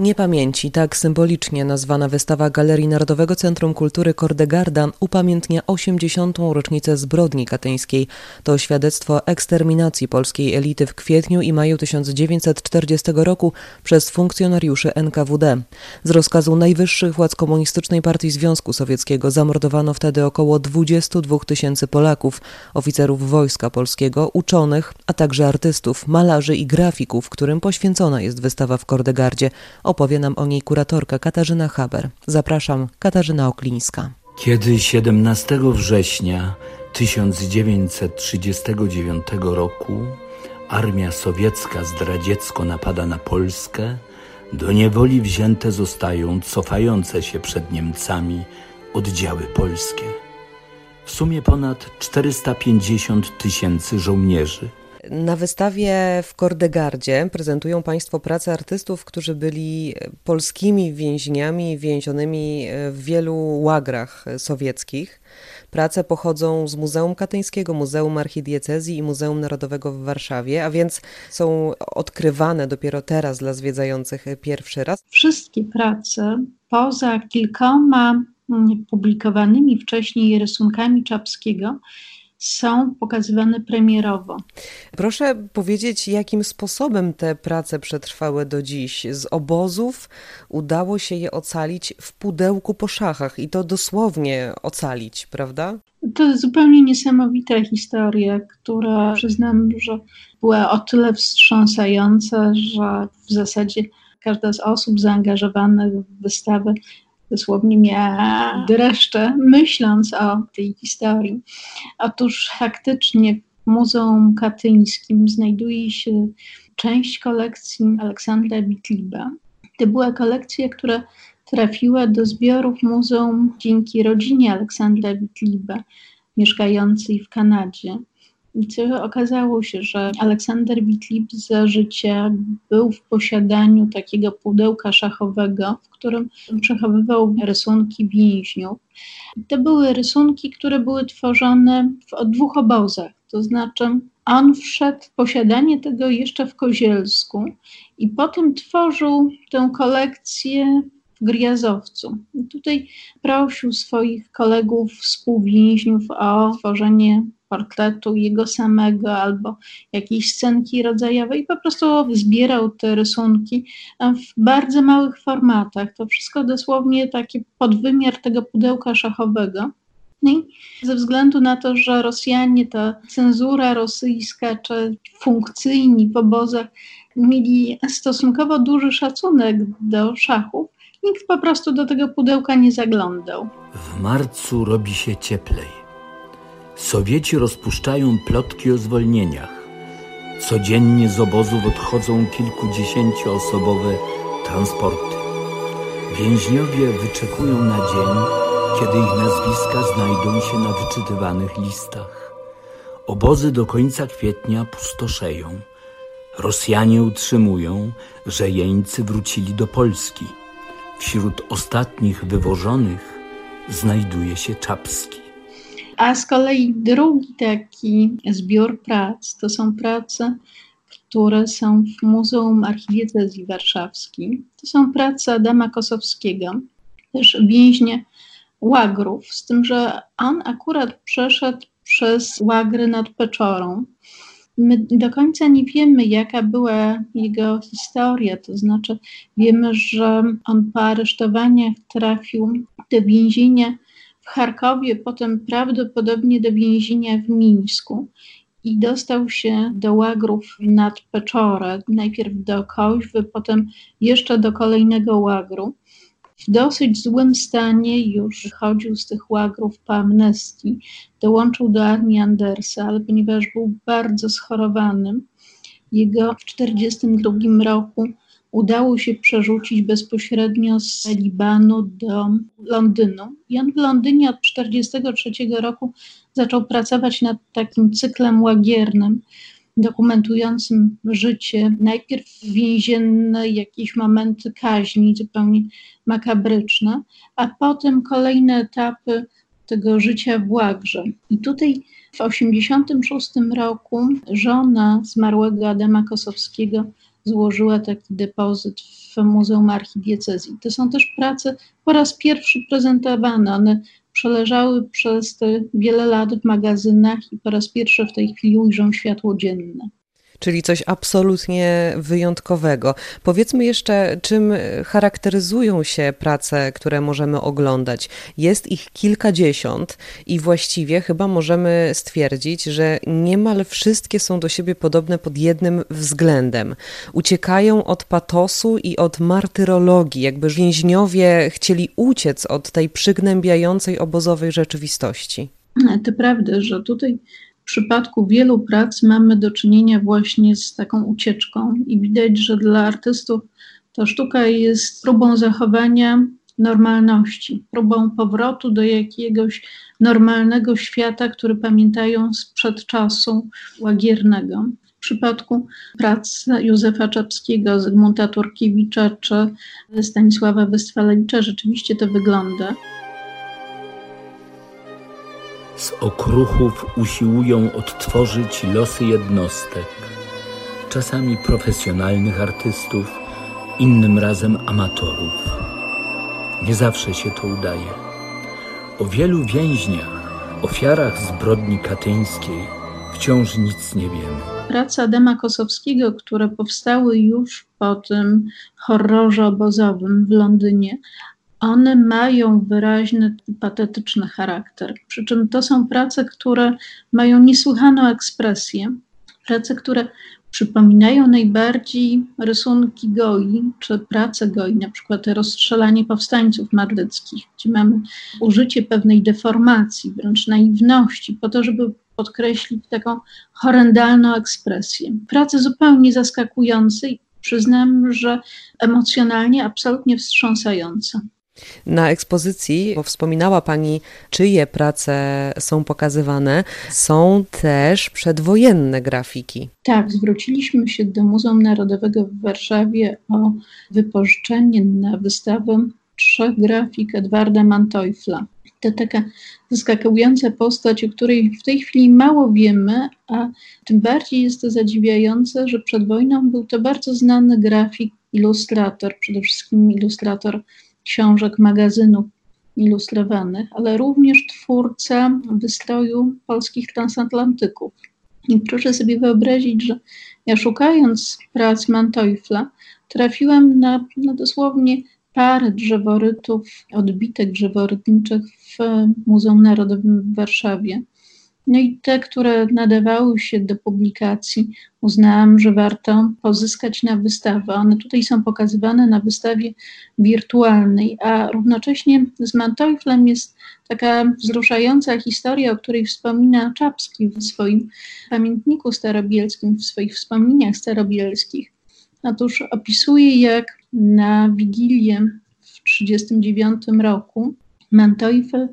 Niepamięci, tak symbolicznie nazwana wystawa Galerii Narodowego Centrum Kultury Kordegarda upamiętnia 80. rocznicę zbrodni katyńskiej. To świadectwo eksterminacji polskiej elity w kwietniu i maju 1940 roku przez funkcjonariuszy NKWD. Z rozkazu najwyższych władz Komunistycznej Partii Związku Sowieckiego zamordowano wtedy około 22 tysięcy Polaków, oficerów Wojska Polskiego, uczonych, a także artystów, malarzy i grafików, którym poświęcona jest wystawa w Kordegardzie. Opowie nam o niej kuratorka Katarzyna Haber. Zapraszam, Katarzyna Oklińska. Kiedy 17 września 1939 roku armia sowiecka zdradziecko napada na Polskę, do niewoli wzięte zostają cofające się przed Niemcami oddziały polskie. W sumie ponad 450 tysięcy żołnierzy – na wystawie w Kordegardzie prezentują Państwo pracę artystów, którzy byli polskimi więźniami więzionymi w wielu łagrach sowieckich. Prace pochodzą z Muzeum Katyńskiego, Muzeum Archidiecezji i Muzeum Narodowego w Warszawie, a więc są odkrywane dopiero teraz dla zwiedzających pierwszy raz. Wszystkie prace, poza kilkoma mm, publikowanymi wcześniej rysunkami Czapskiego, są pokazywane premierowo. Proszę powiedzieć, jakim sposobem te prace przetrwały do dziś? Z obozów udało się je ocalić w pudełku po szachach i to dosłownie ocalić, prawda? To jest zupełnie niesamowita historia, która przyznam, że była o tyle wstrząsająca, że w zasadzie każda z osób zaangażowanych w wystawę dosłownie miała dreszcze, myśląc o tej historii. Otóż faktycznie w Muzeum Katyńskim znajduje się część kolekcji Aleksandra Witliba. To była kolekcja, która trafiła do zbiorów muzeum dzięki rodzinie Aleksandra Witliba, mieszkającej w Kanadzie. Okazało się, że Aleksander Witlib za życia był w posiadaniu takiego pudełka szachowego, w którym przechowywał rysunki więźniów. To były rysunki, które były tworzone w dwóch obozach, to znaczy on wszedł w posiadanie tego jeszcze w Kozielsku i potem tworzył tę kolekcję w Griazowcu. I tutaj prosił swoich kolegów, współwięźniów o tworzenie portretu jego samego albo jakiejś scenki rodzajowej i po prostu zbierał te rysunki w bardzo małych formatach. To wszystko dosłownie taki podwymiar tego pudełka szachowego. No I ze względu na to, że Rosjanie, ta cenzura rosyjska czy funkcyjni w obozach mieli stosunkowo duży szacunek do szachów, nikt po prostu do tego pudełka nie zaglądał. W marcu robi się cieplej. Sowieci rozpuszczają plotki o zwolnieniach. Codziennie z obozów odchodzą kilkudziesięcioosobowe transporty. Więźniowie wyczekują na dzień, kiedy ich nazwiska znajdą się na wyczytywanych listach. Obozy do końca kwietnia pustoszeją. Rosjanie utrzymują, że jeńcy wrócili do Polski. Wśród ostatnich wywożonych znajduje się Czapski. A z kolei drugi taki zbiór prac to są prace, które są w Muzeum Archidiecezji Warszawskiej. To są prace Adama Kosowskiego, też więźnia łagrów, z tym, że on akurat przeszedł przez łagry nad Peczorą. My do końca nie wiemy, jaka była jego historia, to znaczy wiemy, że on po aresztowaniach trafił do więzienia Charkowie, potem prawdopodobnie do więzienia w Mińsku i dostał się do łagrów nad Peczorę, najpierw do Koźwy, potem jeszcze do kolejnego łagru. W dosyć złym stanie już wychodził z tych łagrów po amnestii, dołączył do armii Andersa, ale ponieważ był bardzo schorowanym, jego w 1942 roku udało się przerzucić bezpośrednio z Libanu do Londynu. I on w Londynie od 1943 roku zaczął pracować nad takim cyklem łagiernym, dokumentującym życie, najpierw więzienne, jakieś momenty kaźni zupełnie makabryczne, a potem kolejne etapy tego życia w Łagrze. I tutaj w 1986 roku żona zmarłego Adama Kosowskiego złożyła taki depozyt w Muzeum Archidiecezji. To są też prace po raz pierwszy prezentowane. One przeleżały przez te wiele lat w magazynach i po raz pierwszy w tej chwili ujrzą światło dzienne czyli coś absolutnie wyjątkowego. Powiedzmy jeszcze, czym charakteryzują się prace, które możemy oglądać. Jest ich kilkadziesiąt i właściwie chyba możemy stwierdzić, że niemal wszystkie są do siebie podobne pod jednym względem. Uciekają od patosu i od martyrologii, jakby więźniowie chcieli uciec od tej przygnębiającej obozowej rzeczywistości. To prawda, że tutaj przypadku wielu prac mamy do czynienia właśnie z taką ucieczką i widać, że dla artystów ta sztuka jest próbą zachowania normalności, próbą powrotu do jakiegoś normalnego świata, który pamiętają sprzed czasu łagiernego. W przypadku prac Józefa Czapskiego, Zygmunta Turkiewicza czy Stanisława Westfalewicza rzeczywiście to wygląda z okruchów usiłują odtworzyć losy jednostek, czasami profesjonalnych artystów, innym razem amatorów. Nie zawsze się to udaje. O wielu więźniach, ofiarach zbrodni katyńskiej wciąż nic nie wiemy. Praca Adama Kosowskiego, które powstały już po tym horrorze obozowym w Londynie, one mają wyraźny patetyczny charakter. Przy czym to są prace, które mają niesłychaną ekspresję, prace, które przypominają najbardziej rysunki Goi, czy prace Goi, na przykład rozstrzelanie powstańców madryckich, gdzie mamy użycie pewnej deformacji, wręcz naiwności, po to, żeby podkreślić taką horrendalną ekspresję. Prace zupełnie zaskakujące i przyznam, że emocjonalnie absolutnie wstrząsające. Na ekspozycji, bo wspominała Pani, czyje prace są pokazywane, są też przedwojenne grafiki. Tak, zwróciliśmy się do Muzeum Narodowego w Warszawie o wypożyczenie na wystawę trzech grafik Edwarda Manteufla. To taka zaskakująca postać, o której w tej chwili mało wiemy, a tym bardziej jest to zadziwiające, że przed wojną był to bardzo znany grafik, ilustrator, przede wszystkim ilustrator książek, magazynów ilustrowanych, ale również twórca wystroju polskich transatlantyków. I proszę sobie wyobrazić, że ja szukając prac Manteufla, trafiłam na, na dosłownie parę drzeworytów, odbitek drzeworytniczych w Muzeum Narodowym w Warszawie. No i te, które nadawały się do publikacji, uznałam, że warto pozyskać na wystawę. One tutaj są pokazywane na wystawie wirtualnej, a równocześnie z Manteuflem jest taka wzruszająca historia, o której wspomina Czapski w swoim pamiętniku starobielskim, w swoich wspomnieniach starobielskich. Otóż opisuje, jak na Wigilię w 1939 roku Manteufel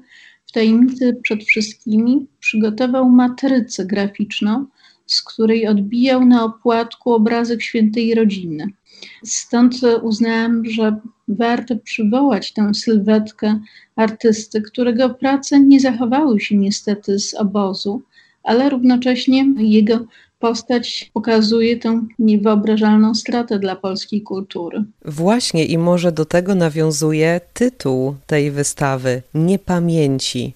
w tajemnicy przed wszystkimi przygotował matrycę graficzną, z której odbijał na opłatku obrazek świętej rodziny. Stąd uznałam, że warto przywołać tę sylwetkę artysty, którego prace nie zachowały się niestety z obozu, ale równocześnie jego postać pokazuje tę niewyobrażalną stratę dla polskiej kultury. Właśnie i może do tego nawiązuje tytuł tej wystawy Niepamięci.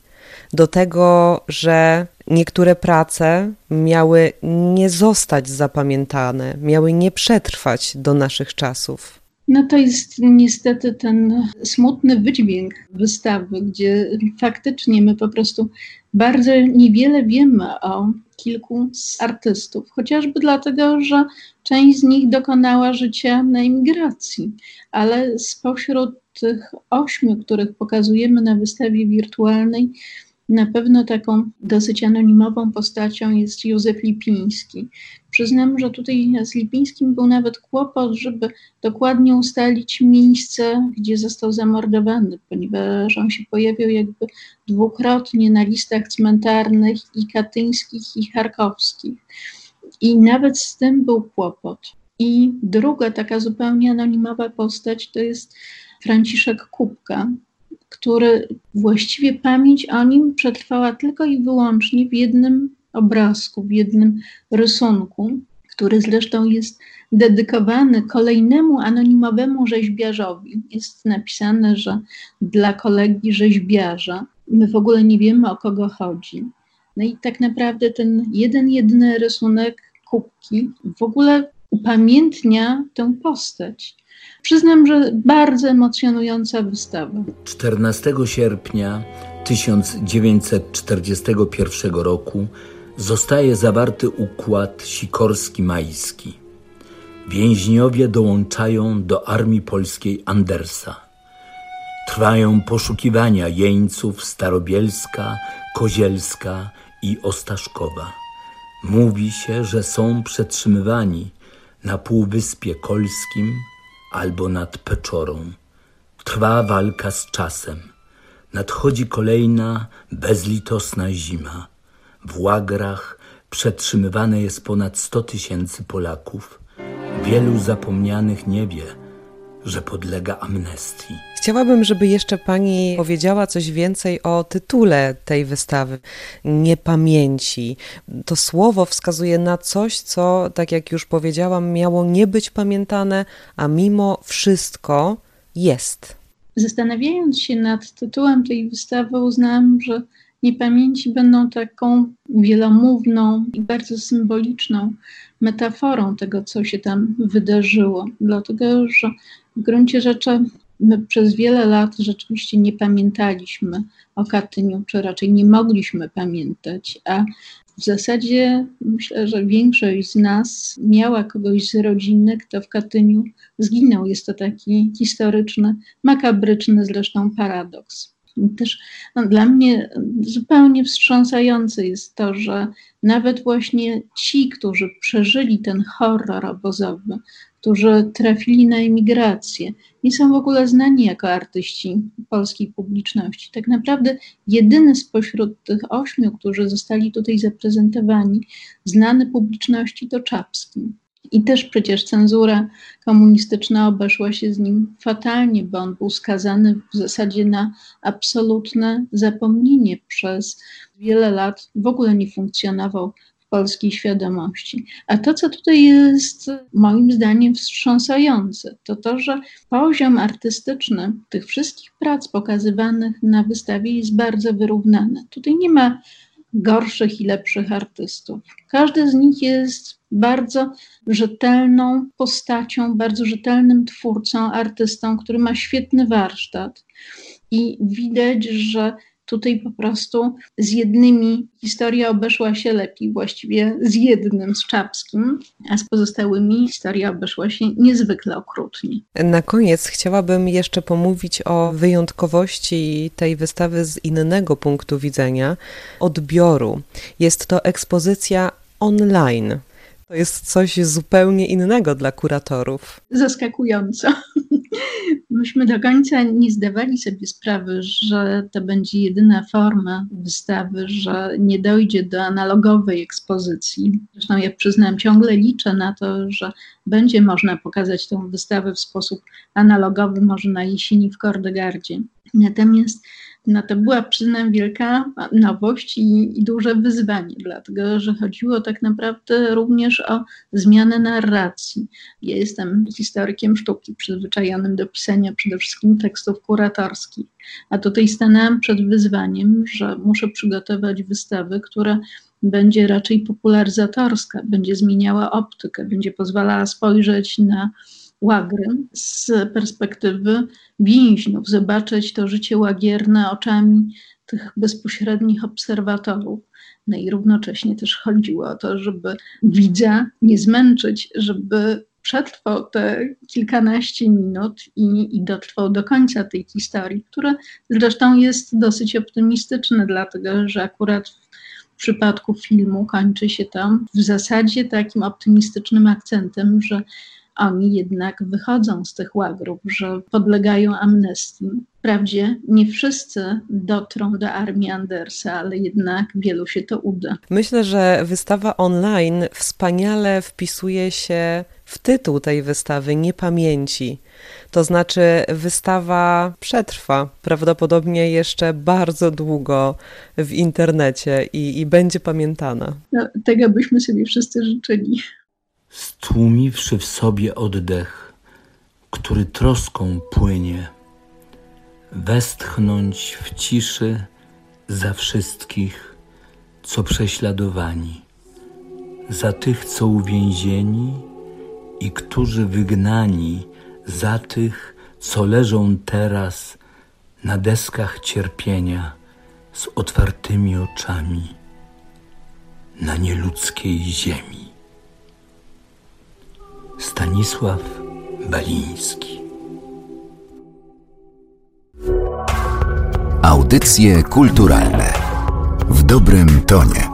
Do tego, że niektóre prace miały nie zostać zapamiętane, miały nie przetrwać do naszych czasów. No to jest niestety ten smutny wydźwięk wystawy, gdzie faktycznie my po prostu bardzo niewiele wiemy o kilku z artystów, chociażby dlatego, że część z nich dokonała życia na emigracji, ale spośród tych ośmiu, których pokazujemy na wystawie wirtualnej, na pewno taką dosyć anonimową postacią jest Józef Lipiński. Przyznam, że tutaj z Lipińskim był nawet kłopot, żeby dokładnie ustalić miejsce, gdzie został zamordowany, ponieważ on się pojawił jakby dwukrotnie na listach cmentarnych i katyńskich, i charkowskich. I nawet z tym był kłopot. I druga taka zupełnie anonimowa postać to jest Franciszek Kubka, który właściwie pamięć o nim przetrwała tylko i wyłącznie w jednym obrazku, w jednym rysunku, który zresztą jest dedykowany kolejnemu anonimowemu rzeźbiarzowi. Jest napisane, że dla kolegi rzeźbiarza. My w ogóle nie wiemy, o kogo chodzi. No i tak naprawdę ten jeden, jedyny rysunek kubki w ogóle upamiętnia tę postać. Przyznam, że bardzo emocjonująca wystawa. 14 sierpnia 1941 roku zostaje zawarty układ sikorski-majski. Więźniowie dołączają do armii polskiej Andersa. Trwają poszukiwania jeńców Starobielska, Kozielska i Ostaszkowa. Mówi się, że są przetrzymywani na Półwyspie Kolskim albo nad Peczorą. Trwa walka z czasem. Nadchodzi kolejna bezlitosna zima. W łagrach przetrzymywane jest ponad sto tysięcy Polaków. Wielu zapomnianych nie wie, że podlega amnestii. Chciałabym, żeby jeszcze pani powiedziała coś więcej o tytule tej wystawy Niepamięci. To słowo wskazuje na coś, co, tak jak już powiedziałam, miało nie być pamiętane, a mimo wszystko jest. Zastanawiając się nad tytułem tej wystawy, uznałam, że niepamięci będą taką wielomówną i bardzo symboliczną metaforą tego, co się tam wydarzyło. Dlatego, że w gruncie rzeczy my przez wiele lat rzeczywiście nie pamiętaliśmy o Katyniu, czy raczej nie mogliśmy pamiętać, a w zasadzie myślę, że większość z nas miała kogoś z rodziny, kto w Katyniu zginął. Jest to taki historyczny, makabryczny zresztą paradoks. Też no, dla mnie zupełnie wstrząsające jest to, że nawet właśnie ci, którzy przeżyli ten horror obozowy, którzy trafili na emigrację, nie są w ogóle znani jako artyści polskiej publiczności. Tak naprawdę jedyny spośród tych ośmiu, którzy zostali tutaj zaprezentowani, znany publiczności to Czapski. I też przecież cenzura komunistyczna obeszła się z nim fatalnie, bo on był skazany w zasadzie na absolutne zapomnienie przez wiele lat, w ogóle nie funkcjonował w polskiej świadomości. A to, co tutaj jest moim zdaniem wstrząsające, to to, że poziom artystyczny tych wszystkich prac pokazywanych na wystawie jest bardzo wyrównany. Tutaj nie ma gorszych i lepszych artystów. Każdy z nich jest bardzo rzetelną postacią, bardzo rzetelnym twórcą, artystą, który ma świetny warsztat. I widać, że tutaj po prostu z jednymi historia obeszła się lepiej, właściwie z jednym, z Czapskim, a z pozostałymi historia obeszła się niezwykle okrutnie. Na koniec chciałabym jeszcze pomówić o wyjątkowości tej wystawy z innego punktu widzenia odbioru. Jest to ekspozycja online. To jest coś zupełnie innego dla kuratorów. Zaskakująco. Myśmy do końca nie zdawali sobie sprawy, że to będzie jedyna forma wystawy, że nie dojdzie do analogowej ekspozycji. Zresztą ja przyznam, ciągle liczę na to, że będzie można pokazać tę wystawę w sposób analogowy, może na jesieni w Kordegardzie. Natomiast no to była, przyznam, wielka nowość i, i, duże wyzwanie, dlatego że chodziło tak naprawdę również o zmianę narracji. Ja jestem historykiem sztuki, przyzwyczajonym do pisania przede wszystkim tekstów kuratorskich, a tutaj stanęłam przed wyzwaniem, że muszę przygotować wystawę, która będzie raczej popularyzatorska, będzie zmieniała optykę, będzie pozwalała spojrzeć na łagry z perspektywy więźniów, zobaczyć to życie łagierne oczami tych bezpośrednich obserwatorów. No i równocześnie też chodziło o to, żeby widza nie zmęczyć, żeby przetrwał te kilkanaście minut i, i dotrwał do końca tej historii, która zresztą jest dosyć optymistyczna, dlatego że akurat w przypadku filmu kończy się tam w zasadzie takim optymistycznym akcentem, że oni jednak wychodzą z tych łagrów, że podlegają amnestii. Wprawdzie nie wszyscy dotrą do armii Andersa, ale jednak wielu się to uda. Myślę, że wystawa online wspaniale wpisuje się w tytuł tej wystawy Niepamięci. To znaczy, wystawa przetrwa prawdopodobnie jeszcze bardzo długo w internecie i, i będzie pamiętana. No, tego byśmy sobie wszyscy życzyli. Stłumiwszy w sobie oddech, który troską płynie, westchnąć w ciszy za wszystkich, co prześladowani, za tych, co uwięzieni i którzy wygnani, za tych, co leżą teraz na deskach cierpienia z otwartymi oczami na nieludzkiej ziemi. Stanisław Baliński Audycje kulturalne w dobrym tonie.